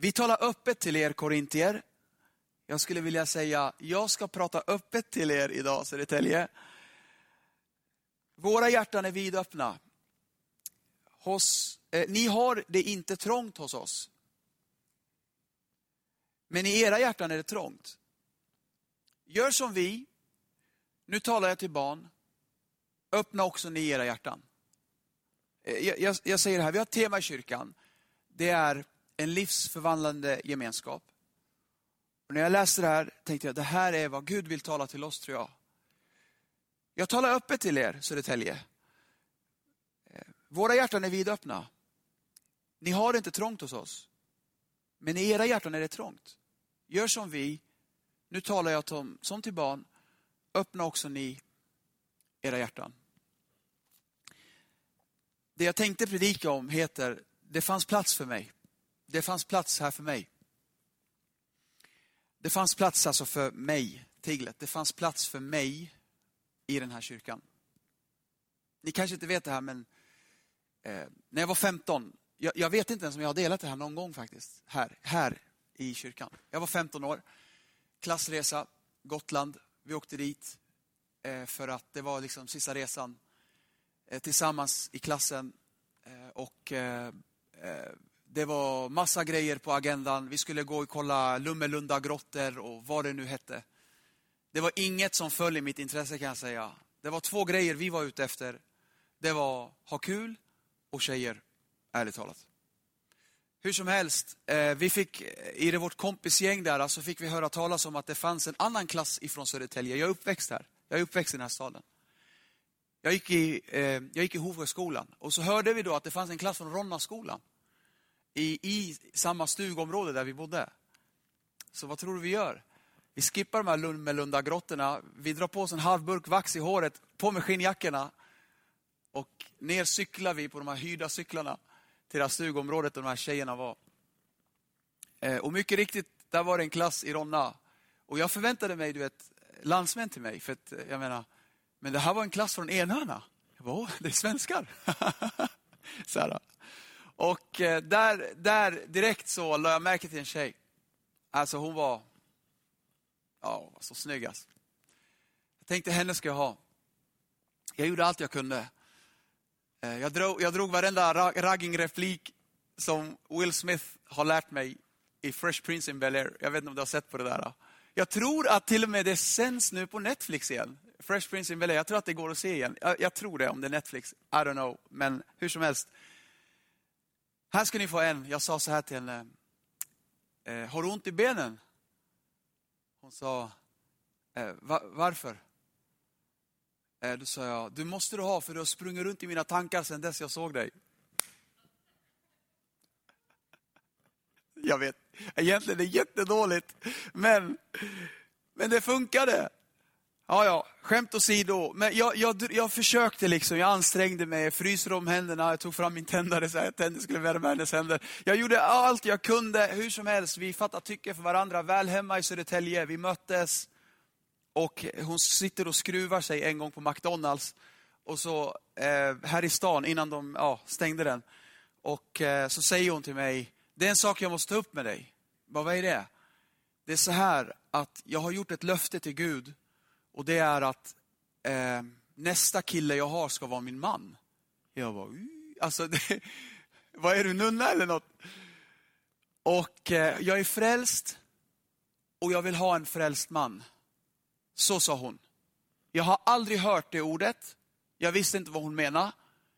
Vi talar öppet till er korintier. Jag skulle vilja säga, jag ska prata öppet till er idag Södertälje. Våra hjärtan är vidöppna. Hos, eh, ni har det inte trångt hos oss. Men i era hjärtan är det trångt. Gör som vi. Nu talar jag till barn. Öppna också ni era hjärtan. Eh, jag, jag, jag säger det här, vi har ett tema i kyrkan. Det är en livsförvandlande gemenskap. Och när jag läste det här tänkte jag, det här är vad Gud vill tala till oss tror jag. Jag talar öppet till er, Södertälje. Eh, våra hjärtan är vidöppna. Ni har det inte trångt hos oss. Men i era hjärtan är det trångt. Gör som vi. Nu talar jag som, som till barn. Öppna också ni era hjärtan. Det jag tänkte predika om heter Det fanns plats för mig. Det fanns plats här för mig. Det fanns plats alltså för mig, Tiglet. Det fanns plats för mig i den här kyrkan. Ni kanske inte vet det här, men eh, när jag var 15, jag, jag, vet inte ens om jag har delat det här någon gång faktiskt, här, här i kyrkan. Jag var 15 år, klassresa, Gotland. Vi åkte dit eh, för att det var liksom sista resan eh, tillsammans i klassen. Eh, och eh, eh det var massa grejer på agendan. Vi skulle gå och kolla Lummelunda grottor och vad det nu hette. Det var inget som föll i mitt intresse kan jag säga. Det var två grejer vi var ute efter. Det var ha kul och tjejer, ärligt talat. Hur som helst, eh, vi fick eh, i det vårt kompisgäng där så fick vi höra talas om att det fanns en annan klass ifrån Södertälje. Jag är uppväxt här. Jag är uppväxt i den här staden. Jag gick i, eh, jag gick i Hovsjöskolan och så hörde vi då att det fanns en klass från Ronnaskolan i, i samma stugområde där vi bodde. Så vad tror du vi gör? Vi skippar de här Lummelunda grottorna. Vi drar på oss en halv burk vax i håret, på med skinnjackorna. Och ner cyklar vi på de här hyrda cyklarna till det här stugområdet där de här tjejerna var. Eh, och mycket riktigt, där var det en klass i Ronna. Och jag förväntade mig, du vet, landsmän till mig. För att, eh, jag menar, men det här var en klass från Enhörna. Jag bara, Åh, det är svenskar. så här. Och eh, där, där direkt så lade jag märke till en tjej. Alltså hon var, ja, hon var så snygg alltså. Jag tänkte henne ska jag ha. Jag gjorde allt jag kunde. Eh, jag drog, jag drog varenda ragging-replik som Will Smith har lärt mig i Fresh Prince in Bel-Air. Jag vet inte om du har sett på det där. Jag tror att till och med det sänds nu på Netflix igen. Fresh Prince in Bel-Air. Jag tror att det går att se igen. Jag, jag, tror det, om det är Netflix. I don't know. Men hur som helst. Här ska ni få en. Jag sa så här till henne. Har du ont i benen? Hon sa, eh, varför? Då sa jag, du måste du ha för du har sprungit runt i mina tankar sedan dess jag såg dig. Jag vet, egentligen är det jättedåligt, men, men det funkade. Ja, ja, skämt åsido. Men jag, jag, jag försökte liksom, jag ansträngde mig, jag fryser om händerna, jag tog fram min tändare så att tänderna skulle värma hennes händer. Jag gjorde allt jag kunde, hur som helst. Vi fattade tycke för varandra, väl hemma i Södertälje. Vi möttes och hon sitter och skruvar sig en gång på McDonalds. Och så eh, här i stan, innan de ja, stängde den. Och eh, så säger hon till mig, det är en sak jag måste ta upp med dig. Vad är det? Det är så här att jag har gjort ett löfte till Gud och det är att eh, nästa kille jag har ska vara min man. Jag bara, alltså, det, vad är du, nunna eller något? Och eh, jag är frälst och jag vill ha en frälst man. Så sa hon. Jag har aldrig hört det ordet. Jag visste inte vad hon menade.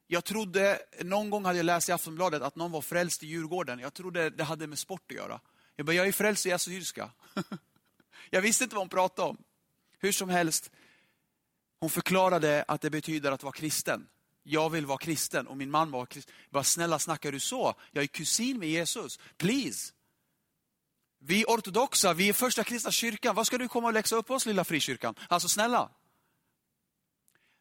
Jag trodde, någon gång hade jag läst i Aftonbladet att någon var frälst i Djurgården. Jag trodde det hade med sport att göra. Jag bara, jag är frälst i Assyriska. jag visste inte vad hon pratade om. Hur som helst, hon förklarade att det betyder att vara kristen. Jag vill vara kristen och min man var kristen. Bara, snälla snackar du så? Jag är kusin med Jesus. Please. Vi är ortodoxa, vi är första kristna kyrkan. Vad ska du komma och läxa upp oss lilla frikyrkan? Alltså snälla.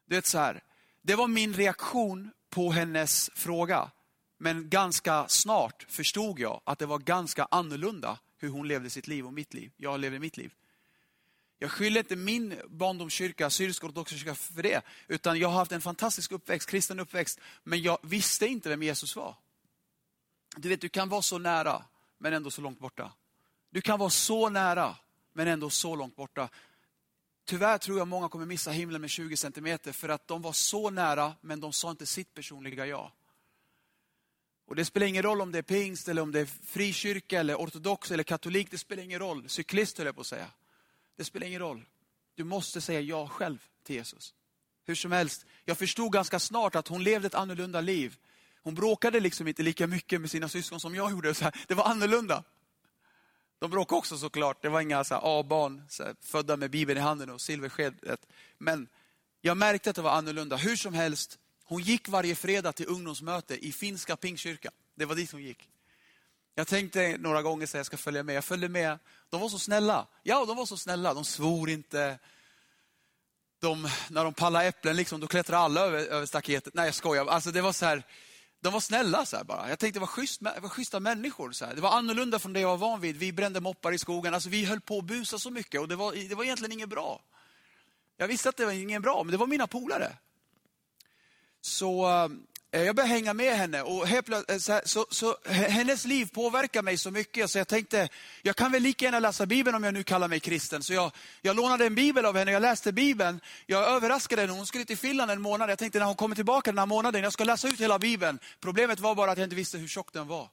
Du vet så här, det var min reaktion på hennes fråga. Men ganska snart förstod jag att det var ganska annorlunda hur hon levde sitt liv och mitt liv. Jag levde mitt liv. Jag skyller inte min barndomskyrka, syrisk ortodox kyrka för det. Utan jag har haft en fantastisk uppväxt, kristen uppväxt. Men jag visste inte vem Jesus var. Du vet, du kan vara så nära. men ändå så långt borta. Du kan vara så nära, men ändå så långt borta. Tyvärr tror jag många kommer missa himlen med 20 centimeter för att de var så nära, men de sa inte sitt personliga jag. Och Det spelar ingen roll om det är pingst, eller om det är frikyrka, eller ortodox eller katolik. Det spelar ingen roll. Cyklist höll jag på att säga. Det spelar ingen roll. Du måste säga ja själv till Jesus. Hur som helst, jag förstod ganska snart att hon levde ett annorlunda liv. Hon bråkade liksom inte lika mycket med sina syskon som jag gjorde. Så här, det var annorlunda. De bråkade också såklart. Det var inga A-barn ah, födda med Bibeln i handen och silverskedet. Men jag märkte att det var annorlunda. Hur som helst, hon gick varje fredag till ungdomsmöte i finska pingkyrkan. Det var dit hon gick. Jag tänkte några gånger att jag ska följa med. Jag följde med. De var så snälla. Ja, de var så snälla. De svor inte. De, när de pallade äpplen, liksom, då klättrade alla över, över staketet. Nej, jag skojar. Alltså, det var så här, de var snälla så bara. Jag tänkte, det var, schysst, det var schyssta människor. Så här. Det var annorlunda från det jag var van vid. Vi brände moppar i skogen. Alltså, vi höll på att busa så mycket och det var, det var egentligen inget bra. Jag visste att det var inget bra, men det var mina polare. Så eh, Eh, jag började hänga med henne och helt, eh, så, så, så, hennes liv påverkar mig så mycket så jag tänkte, jag kan väl lika gärna läsa Bibeln om jag nu kallar mig kristen. Så jag, jag lånade en bibel av henne, jag läste Bibeln. Jag överraskade henne, hon skulle till Finland en månad. Jag tänkte när hon kommer tillbaka den här månaden, jag ska läsa ut hela Bibeln. Problemet var bara att jag inte visste hur tjock den var.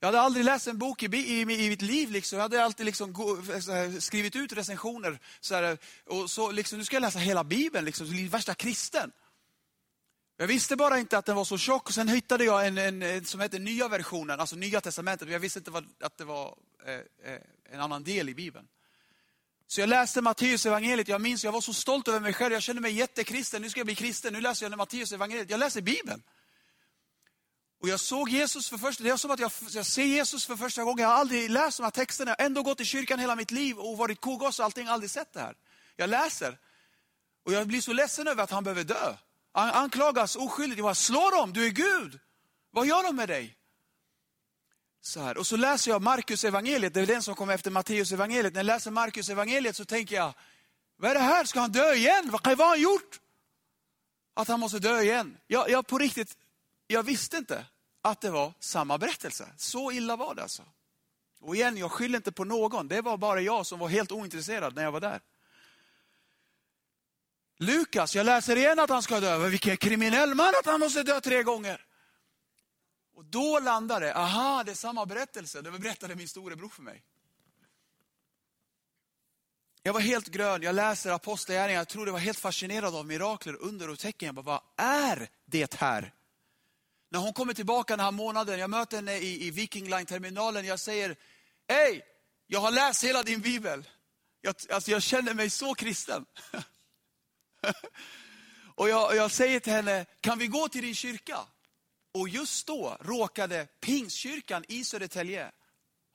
Jag hade aldrig läst en bok i, i, i mitt liv. Liksom. Jag hade alltid liksom här, skrivit ut recensioner. Så här, och så liksom, nu ska jag läsa hela Bibeln, liksom, värsta kristen. Jag visste bara inte att den var så tjock. Sen hittade jag en, en, en som heter nya versionen, alltså nya testamentet. Jag visste inte vad, att det var eh, eh, en annan del i Bibeln. Så jag läste Matteus evangeliet. Jag minns, jag var så stolt över mig själv. Jag kände mig jättekristen. Nu ska jag bli kristen. Nu läser jag Matteus evangeliet. Jag läser Bibeln. Och jag såg Jesus för första Det är som att jag, jag ser Jesus för första gången. Jag har aldrig läst de här texterna. Jag har ändå gått i kyrkan hela mitt liv och varit kogosse och allting. Aldrig sett det här. Jag läser. Och jag blir så ledsen över att han behöver dö. Anklagas oskyldigt. Jag bara, slå dem, du är Gud. Vad gör de med dig? Så här. Och så läser jag Markus evangeliet, det är den som kommer efter Matteus evangeliet. När jag läser Markus evangeliet så tänker jag, vad är det här? Ska han dö igen? Vad, vad har han gjort? Att han måste dö igen. Jag, jag på riktigt, jag visste inte att det var samma berättelse. Så illa var det alltså. Och igen, jag skyller inte på någon. Det var bara jag som var helt ointresserad när jag var där. Lukas, jag läser igen att han ska dö. Vilken kriminell man att han måste dö tre gånger. Och då landar det, aha, det är samma berättelse. Det berättade min storebror för mig. Jag var helt grön, jag läser Apostlagärningarna, jag tror det var helt fascinerad av mirakler, under och tecken. Jag bara, vad är det här? När hon kommer tillbaka den här månaden, jag möter henne i, i Viking Line-terminalen, jag säger, hej, jag har läst hela din bibel. Jag, alltså jag känner mig så kristen. och jag, jag säger till henne, kan vi gå till din kyrka? Och just då råkade Pingstkyrkan i Södertälje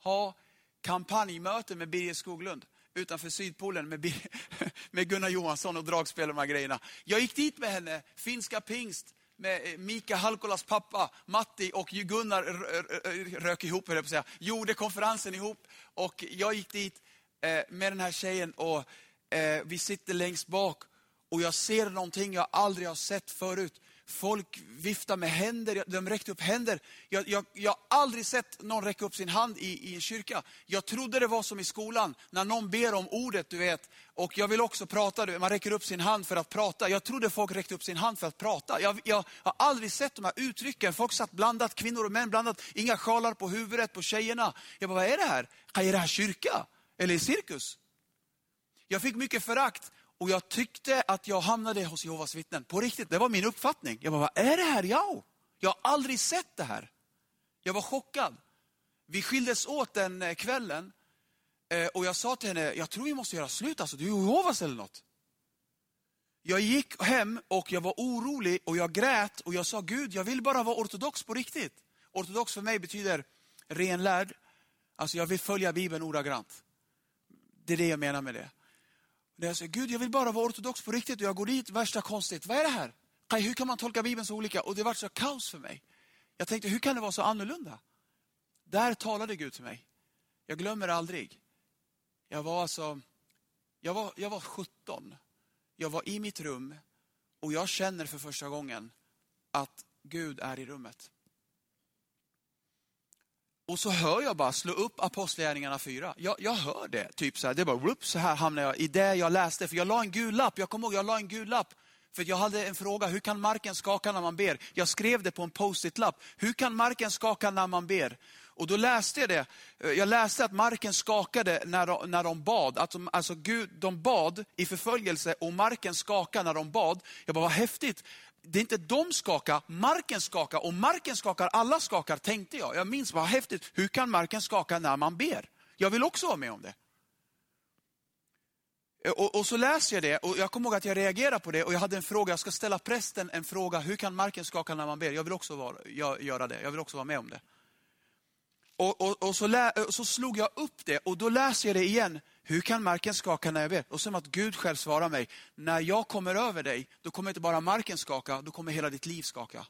ha kampanjmöte med Birger Skoglund utanför Sydpolen med, med Gunnar Johansson och dragspel och de här grejerna. Jag gick dit med henne, finska pingst, med eh, Mika Halkolas pappa, Matti och Gunnar rök ihop, höll jag på att säga. Gjorde konferensen ihop och jag gick dit eh, med den här tjejen och eh, vi sitter längst bak och jag ser någonting jag aldrig har sett förut. Folk viftar med händer, de räckte upp händer. Jag, jag, jag har aldrig sett någon räcka upp sin hand i, i en kyrka. Jag trodde det var som i skolan, när någon ber om ordet, du vet. Och jag vill också prata, du, man räcker upp sin hand för att prata. Jag trodde folk räckte upp sin hand för att prata. Jag, jag har aldrig sett de här uttrycken. Folk satt blandat, kvinnor och män blandat. Inga sjalar på huvudet på tjejerna. Jag bara, vad är det här? Är det här kyrka? Eller cirkus? Jag fick mycket förakt. Och jag tyckte att jag hamnade hos Jehovas vittnen. På riktigt, det var min uppfattning. Jag bara, vad är det här? jag? jag har aldrig sett det här. Jag var chockad. Vi skildes åt den eh, kvällen eh, och jag sa till henne, jag tror vi måste göra slut, alltså, du är Jehovas eller något. Jag gick hem och jag var orolig och jag grät och jag sa, Gud, jag vill bara vara ortodox på riktigt. Ortodox för mig betyder renlärd. Alltså jag vill följa Bibeln ordagrant. Det är det jag menar med det. När jag säger, Gud jag vill bara vara ortodox på riktigt och jag går dit, värsta konstigt. Vad är det här? Hur kan man tolka Bibeln så olika? Och det var så kaos för mig. Jag tänkte, hur kan det vara så annorlunda? Där talade Gud till mig. Jag glömmer aldrig. Jag var alltså, jag var, jag var 17. Jag var i mitt rum och jag känner för första gången att Gud är i rummet. Och så hör jag bara, slå upp Apostlagärningarna 4. Jag, jag hör det, typ så här. Det bara, whoop, så här hamnar jag i det jag läste. För jag la en gul lapp, jag kommer ihåg, jag la en gul lapp. För jag hade en fråga, hur kan marken skaka när man ber? Jag skrev det på en post-it-lapp. Hur kan marken skaka när man ber? Och då läste jag det. Jag läste att marken skakade när de, när de bad. Alltså, alltså Gud, de bad i förföljelse och marken skakade när de bad. Jag bara, vad häftigt det är inte de skakar, marken skakar. Och marken skakar, alla skakar, tänkte jag. Jag minns, vad häftigt. Hur kan marken skaka när man ber? Jag vill också vara med om det. Och, och, så läser jag det och jag kommer ihåg att jag reagerade på det och jag hade en fråga, jag ska ställa prästen en fråga, hur kan marken skaka när man ber? Jag vill också vara, göra det, jag vill också vara med om det. Och, och, och så, lä, så slog jag upp det och då läser jag det igen. Hur kan marken skaka när jag ber? Och som att Gud själv svarar mig, när jag kommer över dig, då kommer inte bara marken skaka, då kommer hela ditt liv skaka.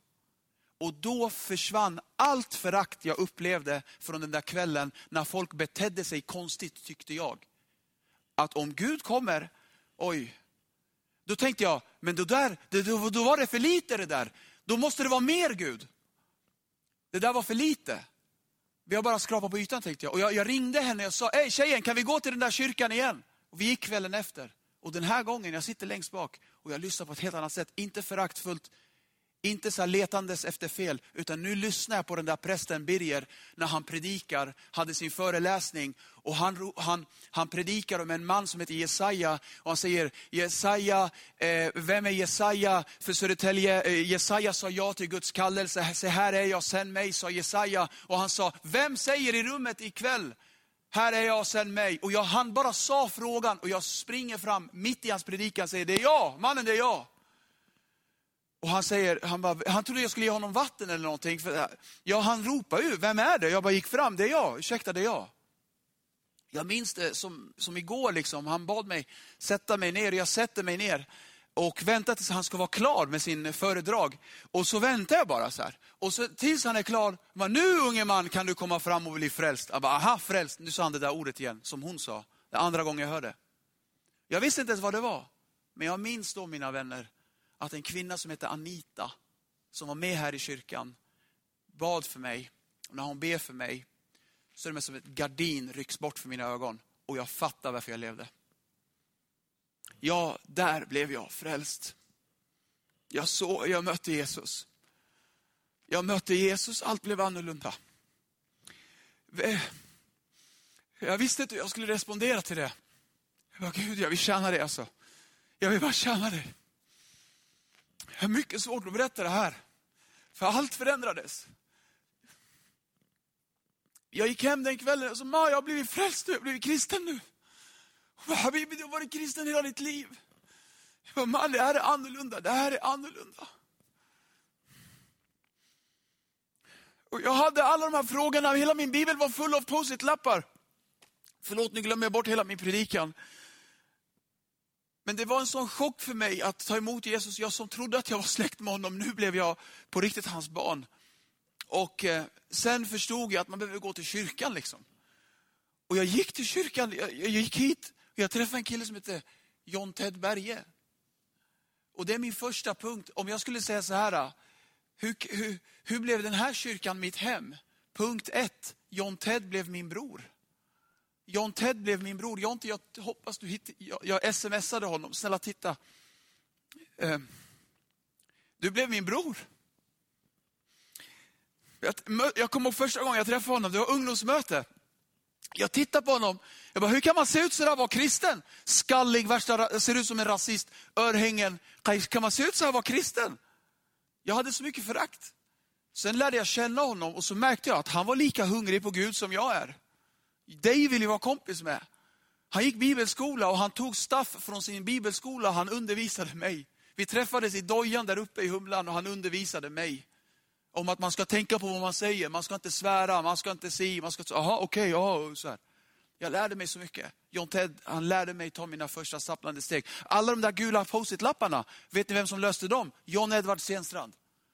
Och då försvann allt förakt jag upplevde från den där kvällen när folk betedde sig konstigt, tyckte jag. Att om Gud kommer, oj, då tänkte jag, men då, där, då, då var det för lite det där. Då måste det vara mer Gud. Det där var för lite. Vi har bara skrapat på ytan tänkte jag. Och jag, jag ringde henne och sa, hej tjejen kan vi gå till den där kyrkan igen? Och vi gick kvällen efter. Och den här gången, jag sitter längst bak och jag lyssnar på ett helt annat sätt. Inte föraktfullt, inte så letandes efter fel, utan nu lyssnar jag på den där prästen Birger när han predikar, hade sin föreläsning och han, han, han predikar om en man som heter Jesaja och han säger, Jesaja, eh, vem är Jesaja för Södertälje? Eh, Jesaja sa ja till Guds kallelse, se här är jag, sänd mig, sa Jesaja. Och han sa, vem säger i rummet ikväll, här är jag, sänd mig. Och jag, han bara sa frågan och jag springer fram mitt i hans predikan och säger, det är jag, mannen det är jag. Och han säger, han, bara, han trodde jag skulle ge honom vatten eller någonting. För, ja, han ropar ju, vem är det? Jag bara gick fram, det är jag, ursäkta det är jag. Jag minns det som, som igår, liksom. han bad mig sätta mig ner, jag sätter mig ner och väntar tills han ska vara klar med sin föredrag. Och så väntar jag bara så här. Och så, tills han är klar, bara, nu unge man kan du komma fram och bli frälst. Jag bara, aha frälst, nu sa han det där ordet igen, som hon sa. Det andra gången jag hörde. Jag visste inte ens vad det var. Men jag minns då mina vänner, att en kvinna som heter Anita, som var med här i kyrkan, bad för mig. Och när hon ber för mig, så är det som ett gardin rycks bort för mina ögon. Och jag fattar varför jag levde. Ja, där blev jag frälst. Jag, såg, jag mötte Jesus. Jag mötte Jesus, allt blev annorlunda. Jag visste inte hur jag skulle respondera till det. Jag bara, Gud, jag vill tjäna dig alltså. Jag vill bara tjäna dig. Jag har mycket svårt att berätta det här. För allt förändrades. Jag gick hem den kvällen och sa, Ma, jag har blivit frälst nu, jag har blivit kristen nu. Habibi, du har varit kristen hela ditt liv. Jag bara, man, det här är annorlunda, det här är annorlunda. Och jag hade alla de här frågorna, hela min bibel var full av post-it-lappar. Förlåt, nu glömmer jag bort hela min predikan. Men det var en sån chock för mig att ta emot Jesus. Jag som trodde att jag var släkt med honom, nu blev jag på riktigt hans barn. Och eh, sen förstod jag att man behöver gå till kyrkan. liksom. Och jag gick till kyrkan, jag, jag gick hit och jag träffade en kille som hette John Ted Berge. Och det är min första punkt. Om jag skulle säga så här, eh, hur, hur, hur blev den här kyrkan mitt hem? Punkt ett, John Ted blev min bror. John Ted blev min bror. Jonte, jag hoppas du hittar... Jag, jag smsade honom. Snälla titta. Eh, du blev min bror. Jag, jag kommer ihåg första gången jag träffade honom, det var ungdomsmöte. Jag tittade på honom, jag bara, hur kan man se ut sådär och vara kristen? Skallig, värsta, ser ut som en rasist, örhängen. Kan man se ut sådär, och vara kristen? Jag hade så mycket förakt. Sen lärde jag känna honom och så märkte jag att han var lika hungrig på Gud som jag är. Dig vill jag vara kompis med. Han gick bibelskola och han tog staff från sin bibelskola. Han undervisade mig. Vi träffades i dojan där uppe i Humlan och han undervisade mig. Om att man ska tänka på vad man säger, man ska inte svära, man ska inte säga, man ska säga, jaha okej, okay, så här. Jag lärde mig så mycket. John Ted, han lärde mig ta mina första stapplande steg. Alla de där gula post-it-lapparna, vet ni vem som löste dem? John Edward Stenstrand.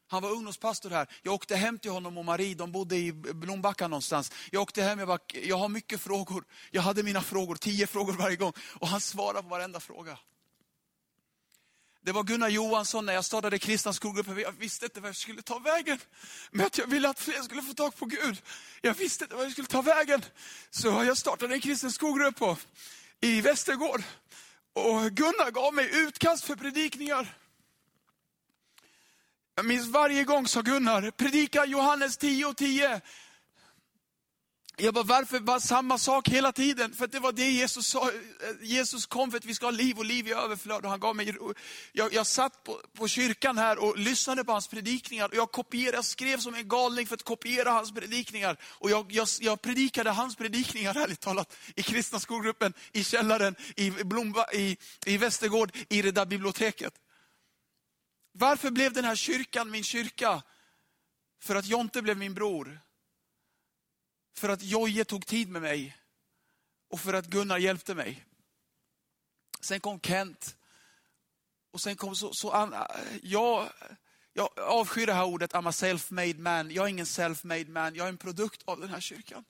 Han var ungdomspastor här. Jag åkte hem till honom och Marie, de bodde i Blombacka någonstans. Jag åkte hem, jag bara, jag har mycket frågor. Jag hade mina frågor, tio frågor varje gång. Och han svarade på varenda fråga. Det var Gunnar Johansson när jag startade kristna skolgrupper. Jag visste inte vart jag skulle ta vägen. Men att jag ville att fler skulle få tag på Gud. Jag visste inte vart jag skulle ta vägen. Så jag startade en kristen skolgrupp på, i Västergård. Och Gunnar gav mig utkast för predikningar. Jag minns varje gång sa Gunnar, predika Johannes 10 och 10. Jag bara, varför bara samma sak hela tiden? För det var det Jesus sa. Jesus kom för att vi ska ha liv och liv i överflöd. Och han gav mig, jag, jag satt på, på kyrkan här och lyssnade på hans predikningar. Och jag kopierade, jag skrev som en galning för att kopiera hans predikningar. Och jag, jag, jag predikade hans predikningar, ärligt talat, i kristna skolgruppen, i källaren, i, Blomba, i, i Västergård, i det där biblioteket. Varför blev den här kyrkan min kyrka? För att Jonte blev min bror. För att Joje tog tid med mig. Och för att Gunnar hjälpte mig. Sen kom Kent. Och sen kom så, så an, Jag, jag avskyr det här ordet, I'm a self-made man. Jag är ingen self-made man, jag är en produkt av den här kyrkan.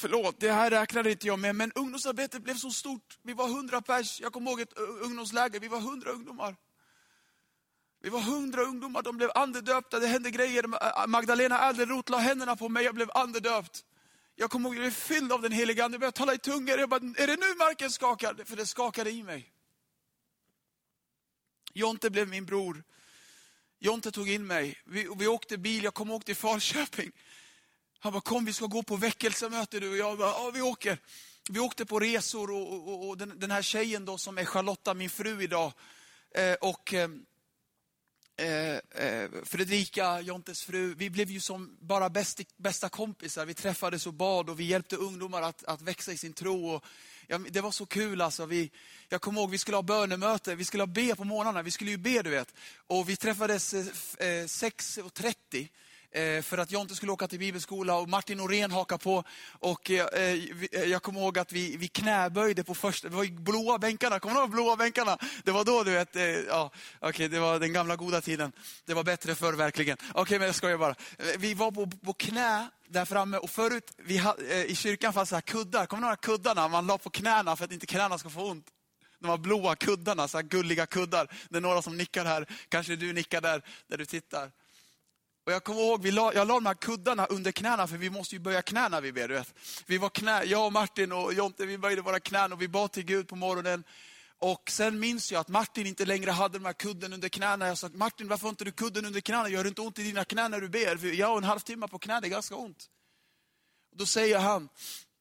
Förlåt, det här räknade inte jag med, men ungdomsarbetet blev så stort. Vi var hundra pers. Jag kommer ihåg ett ungdomsläger, vi var hundra ungdomar. Vi var hundra ungdomar, de blev andedöpta, det hände grejer. Äh, Magdalena Ädelroth la händerna på mig, jag blev andedöpt. Jag kommer ihåg, jag blev fylld av den heliga Ande, jag började tala i tungor. Jag bara, är det nu marken skakar? För det skakade i mig. Jonte blev min bror. Jonte tog in mig. Vi, vi åkte bil, jag kom ihåg till Falköping. Han bara, kom vi ska gå på väckelsemöte du och jag. Bara, ja vi åker. Vi åkte på resor och, och, och den, den, här tjejen då som är Charlotta, min fru idag. Eh, och eh, Eh, eh Fredrika, Jontes fru, vi blev ju som bara bäst, bästa kompisar. Vi träffades och bad och vi hjälpte ungdomar att, att växa i sin tro. Och, ja, det var så kul alltså. Vi, jag kommer ihåg, vi skulle ha bönemöte, vi skulle ha be på morgnarna. Vi skulle ju be du vet. Och vi träffades eh, 6.30 Eh, för att jag inte skulle åka till bibelskola och Martin Norén hakade på. Och eh, eh, jag kommer ihåg att vi, vi knäböjde på första, det var ju blåa bänkarna, kommer du ihåg blåa bänkarna? Det var då du vet, ja, okej okay, det var den gamla goda tiden. Det var bättre förr verkligen. Okej okay, men jag skojar bara. Vi var på, på knä där framme och förut vi, i kyrkan fanns det här kuddar, kommer du ihåg kuddarna man la på knäna för att inte knäna ska få ont? De här blåa kuddarna, så här gulliga kuddar. Det är några som nickar här, kanske du nickar där, där du tittar. Och jag kommer ihåg, vi la, jag la de här kuddarna under knäna, för vi måste ju böja knäna vi ber. Du vet. Vi var knä, jag och Martin och Jonte, vi böjde våra knän och vi bad till Gud på morgonen. Och sen minns jag att Martin inte längre hade de här kudden under knäna. Jag sa, Martin varför har inte du kudden under knäna? Gör det inte ont i dina knän när du ber? För jag har en halvtimme på knä, det är ganska ont. Och då säger han,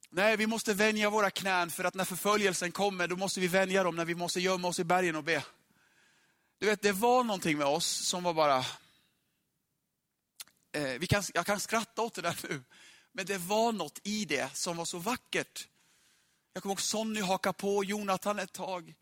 nej vi måste vänja våra knän för att när förföljelsen kommer, då måste vi vänja dem när vi måste gömma oss i bergen och be. Du vet, det var någonting med oss som var bara, Eh, vi kan, jag kan skratta åt det där nu, men det var något i det som var så vackert. Jag kommer ihåg Sonny haka på Jonathan ett tag.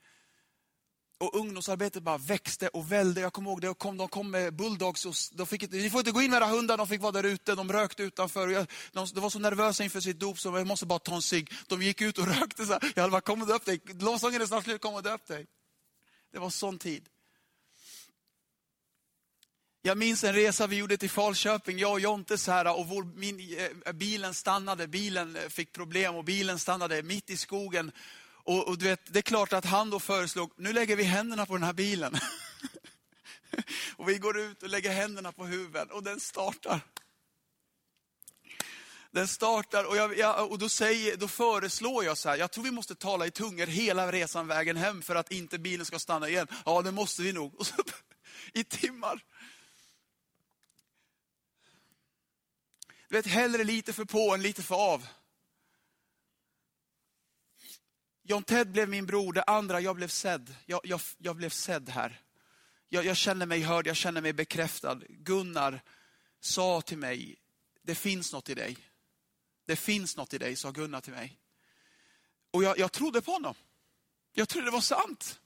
Och ungdomsarbetet bara växte och välde. Jag kommer ihåg det, kom, de kom med bulldogs och de fick inte, ni får inte gå in med era hundar, de fick vara där ute, de rökte utanför. Jag, de, de, var så nervösa inför sitt dop så jag måste bara ta en cigg. De gick ut och rökte. Så här. Jag bara, kom och döp dig. Lovsången är snart slut, kom och döp dig. Det var sån tid. Jag minns en resa vi gjorde till Falköping, jag och Jonte så här, och vår, min, eh, bilen stannade, bilen eh, fick problem och bilen stannade mitt i skogen. Och, och, du vet, det är klart att han då föreslog, nu lägger vi händerna på den här bilen. och vi går ut och lägger händerna på huvudet och den startar. Den startar och, jag, jag, och då, säger, då föreslår jag så här, jag tror vi måste tala i tungor hela resan vägen hem för att inte bilen ska stanna igen. Ja, det måste vi nog. Och så, I timmar Du vet, hellre lite för på än lite för av. John Ted blev min bror, det andra, jag blev sedd. Jag, jag, jag blev sedd här. Jag, jag känner mig hörd, jag känner mig bekräftad. Gunnar sa till mig, det finns något i dig. Det finns något i dig, sa Gunnar till mig. Och jag, jag trodde på honom. Jag trodde det var sant.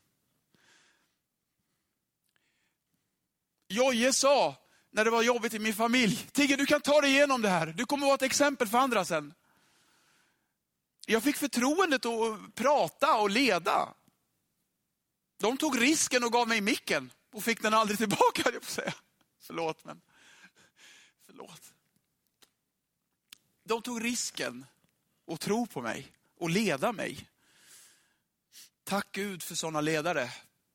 Jojje sa, när det var jobbigt i min familj. Tigge, du kan ta dig igenom det här. Du kommer vara ett exempel för andra sen. Jag fick förtroendet att prata och leda. De tog risken och gav mig micken och fick den aldrig tillbaka, jag på säga. Förlåt, men förlåt. De tog risken att tro på mig och leda mig. Tack Gud för sådana ledare.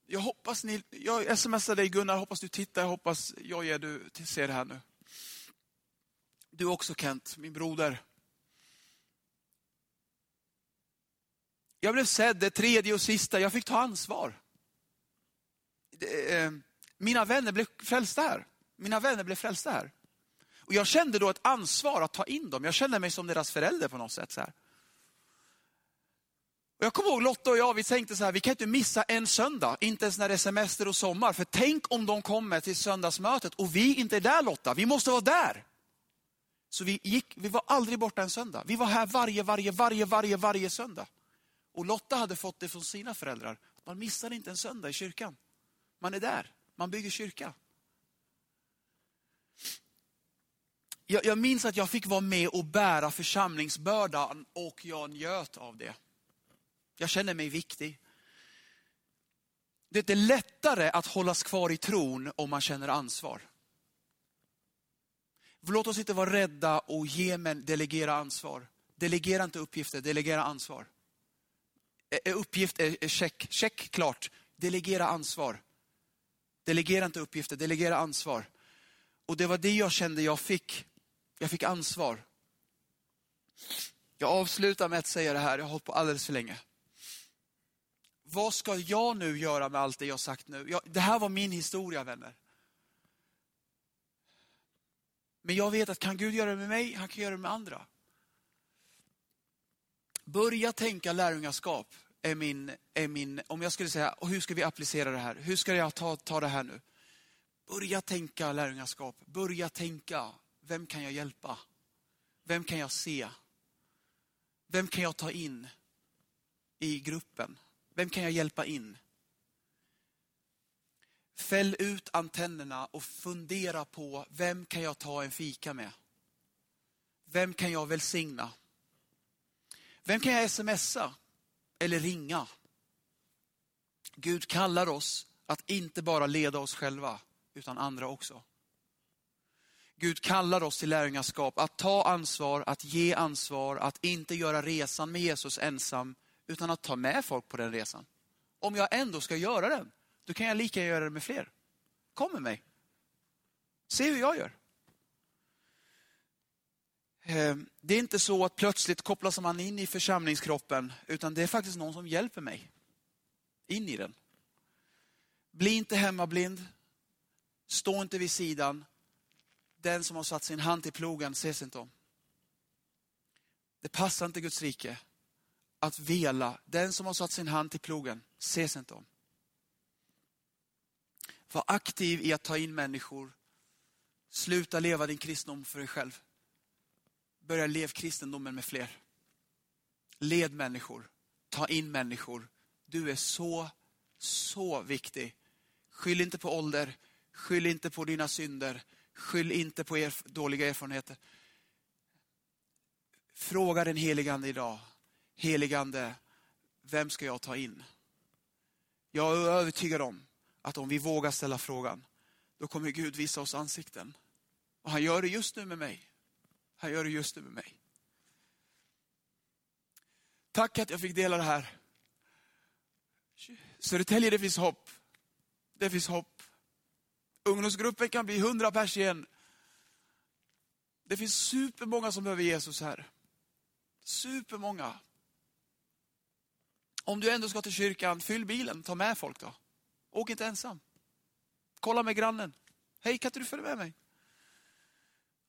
Jag hoppas ni, jag smsar dig Gunnar, hoppas du tittar, jag hoppas Jojje du ser det här nu. Du också Kent, min broder. Jag blev sedd, det tredje och sista, jag fick ta ansvar. Eh, mina vänner blev frälsta här. Mina vänner blev frälsta här. Och jag kände då ett ansvar att ta in dem. Jag kände mig som deras förälder på något sätt. Så här. Och jag kommer ihåg Lotta och jag, vi tänkte så här, vi kan inte missa en söndag, inte ens när det är semester och sommar. För tänk om de kommer till söndagsmötet och vi inte är där Lotta, vi måste vara där. Så vi, gick, vi var aldrig borta en söndag. Vi var här varje, varje, varje, varje, varje söndag. Och Lotta hade fått det från sina föräldrar. Man missar inte en söndag i kyrkan. Man är där, man bygger kyrka. Jag, jag minns att jag fick vara med och bära församlingsbördan och jag njöt av det. Jag känner mig viktig. Det är lättare att hållas kvar i tron om man känner ansvar. Låt oss inte vara rädda och ge men delegera ansvar. Delegera inte uppgifter, delegera ansvar. Uppgift är check, check klart. Delegera ansvar. Delegera inte uppgifter, delegera ansvar. Och det var det jag kände jag fick. Jag fick ansvar. Jag avslutar med att säga det här, jag har hållit på alldeles för länge. Vad ska jag nu göra med allt det jag sagt nu? Jag, det här var min historia vänner. Men jag vet att kan Gud göra det med mig, han kan göra det med andra. Börja tänka lärjungaskap är min, är min, om jag skulle säga, och hur ska vi applicera det här? Hur ska jag ta, ta det här nu? Börja tänka lärjungaskap, börja tänka, vem kan jag hjälpa? Vem kan jag se? Vem kan jag ta in i gruppen? Vem kan jag hjälpa in? Fäll ut antennerna och fundera på vem kan jag ta en fika med? Vem kan jag välsigna? Vem kan jag smsa eller ringa? Gud kallar oss att inte bara leda oss själva, utan andra också. Gud kallar oss till lärjungaskap, att ta ansvar, att ge ansvar, att inte göra resan med Jesus ensam, utan att ta med folk på den resan. Om jag ändå ska göra den, då kan jag lika göra det med fler. Kom med mig. Se hur jag gör. Eh, det är inte så att plötsligt kopplas man in i församlingskroppen, utan det är faktiskt någon som hjälper mig in i den. Bli inte hemmablind. Stå inte vid sidan. Den som har satt sin hand till plogen ses inte om. Det passar inte Guds rike att vela. Den som har satt sin hand till plogen ses inte om. Var aktiv i att ta in människor. Sluta leva din kristendom för dig själv. Börja leva kristendomen med fler. Led människor. Ta in människor. Du är så, så viktig. Skyll inte på ålder. Skyll inte på dina synder. Skyll inte på er dåliga erfarenheter. Fråga den heligande idag. Heligande, vem ska jag ta in? Jag är övertygad om att om vi vågar ställa frågan, då kommer Gud visa oss ansikten. Och han gör det just nu med mig. Han gör det just nu med mig. Tack att jag fick dela det här. Södertälje, det finns hopp. Det finns hopp. Ungdomsgruppen kan bli hundra pers igen. Det finns supermånga som behöver Jesus här. Supermånga. Om du ändå ska till kyrkan, fyll bilen, ta med folk då. Åk inte ensam. Kolla med grannen. Hej, kan inte du följa med mig?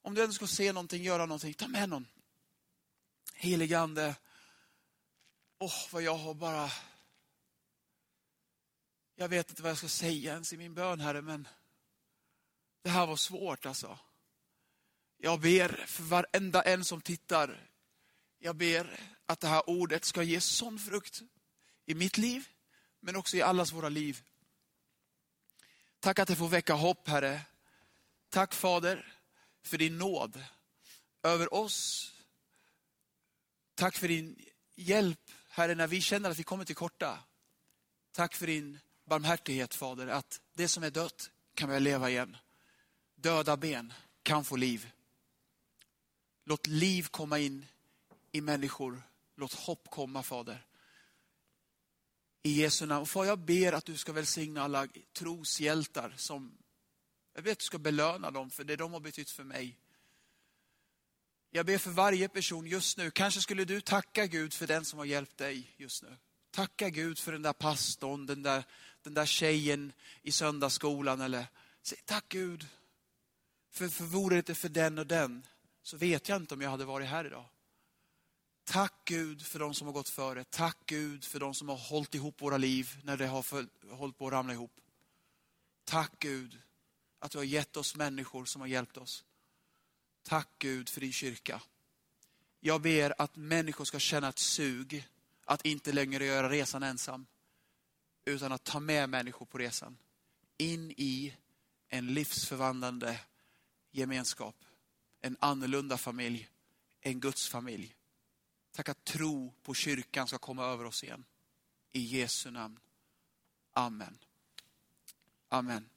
Om du ändå ska se någonting, göra någonting, ta med någon. Heligande. Åh, oh, vad jag har bara... Jag vet inte vad jag ska säga ens i min bön, Herre, men det här var svårt alltså. Jag ber för varenda en som tittar. Jag ber att det här ordet ska ge sån frukt i mitt liv, men också i allas våra liv. Tack att det får väcka hopp, Herre. Tack Fader för din nåd över oss. Tack för din hjälp, Herre, när vi känner att vi kommer till korta. Tack för din barmhärtighet, Fader, att det som är dött kan börja leva igen. Döda ben kan få liv. Låt liv komma in i människor. Låt hopp komma, Fader. I Jesu namn. Och far, jag ber att du ska välsigna alla troshjältar som, jag vet att du ska belöna dem för det de har betytt för mig. Jag ber för varje person just nu. Kanske skulle du tacka Gud för den som har hjälpt dig just nu. Tacka Gud för den där pastorn, den där, den där tjejen i söndagsskolan. Eller säg tack Gud. För, för vore det inte för den och den så vet jag inte om jag hade varit här idag. Tack Gud för de som har gått före. Tack Gud för de som har hållit ihop våra liv när det har hållit på att ramla ihop. Tack Gud att du har gett oss människor som har hjälpt oss. Tack Gud för din kyrka. Jag ber att människor ska känna ett sug att inte längre göra resan ensam. Utan att ta med människor på resan. In i en livsförvandlande gemenskap. En annorlunda familj. En Guds familj. Tack att tro på kyrkan ska komma över oss igen. I Jesu namn. Amen. Amen.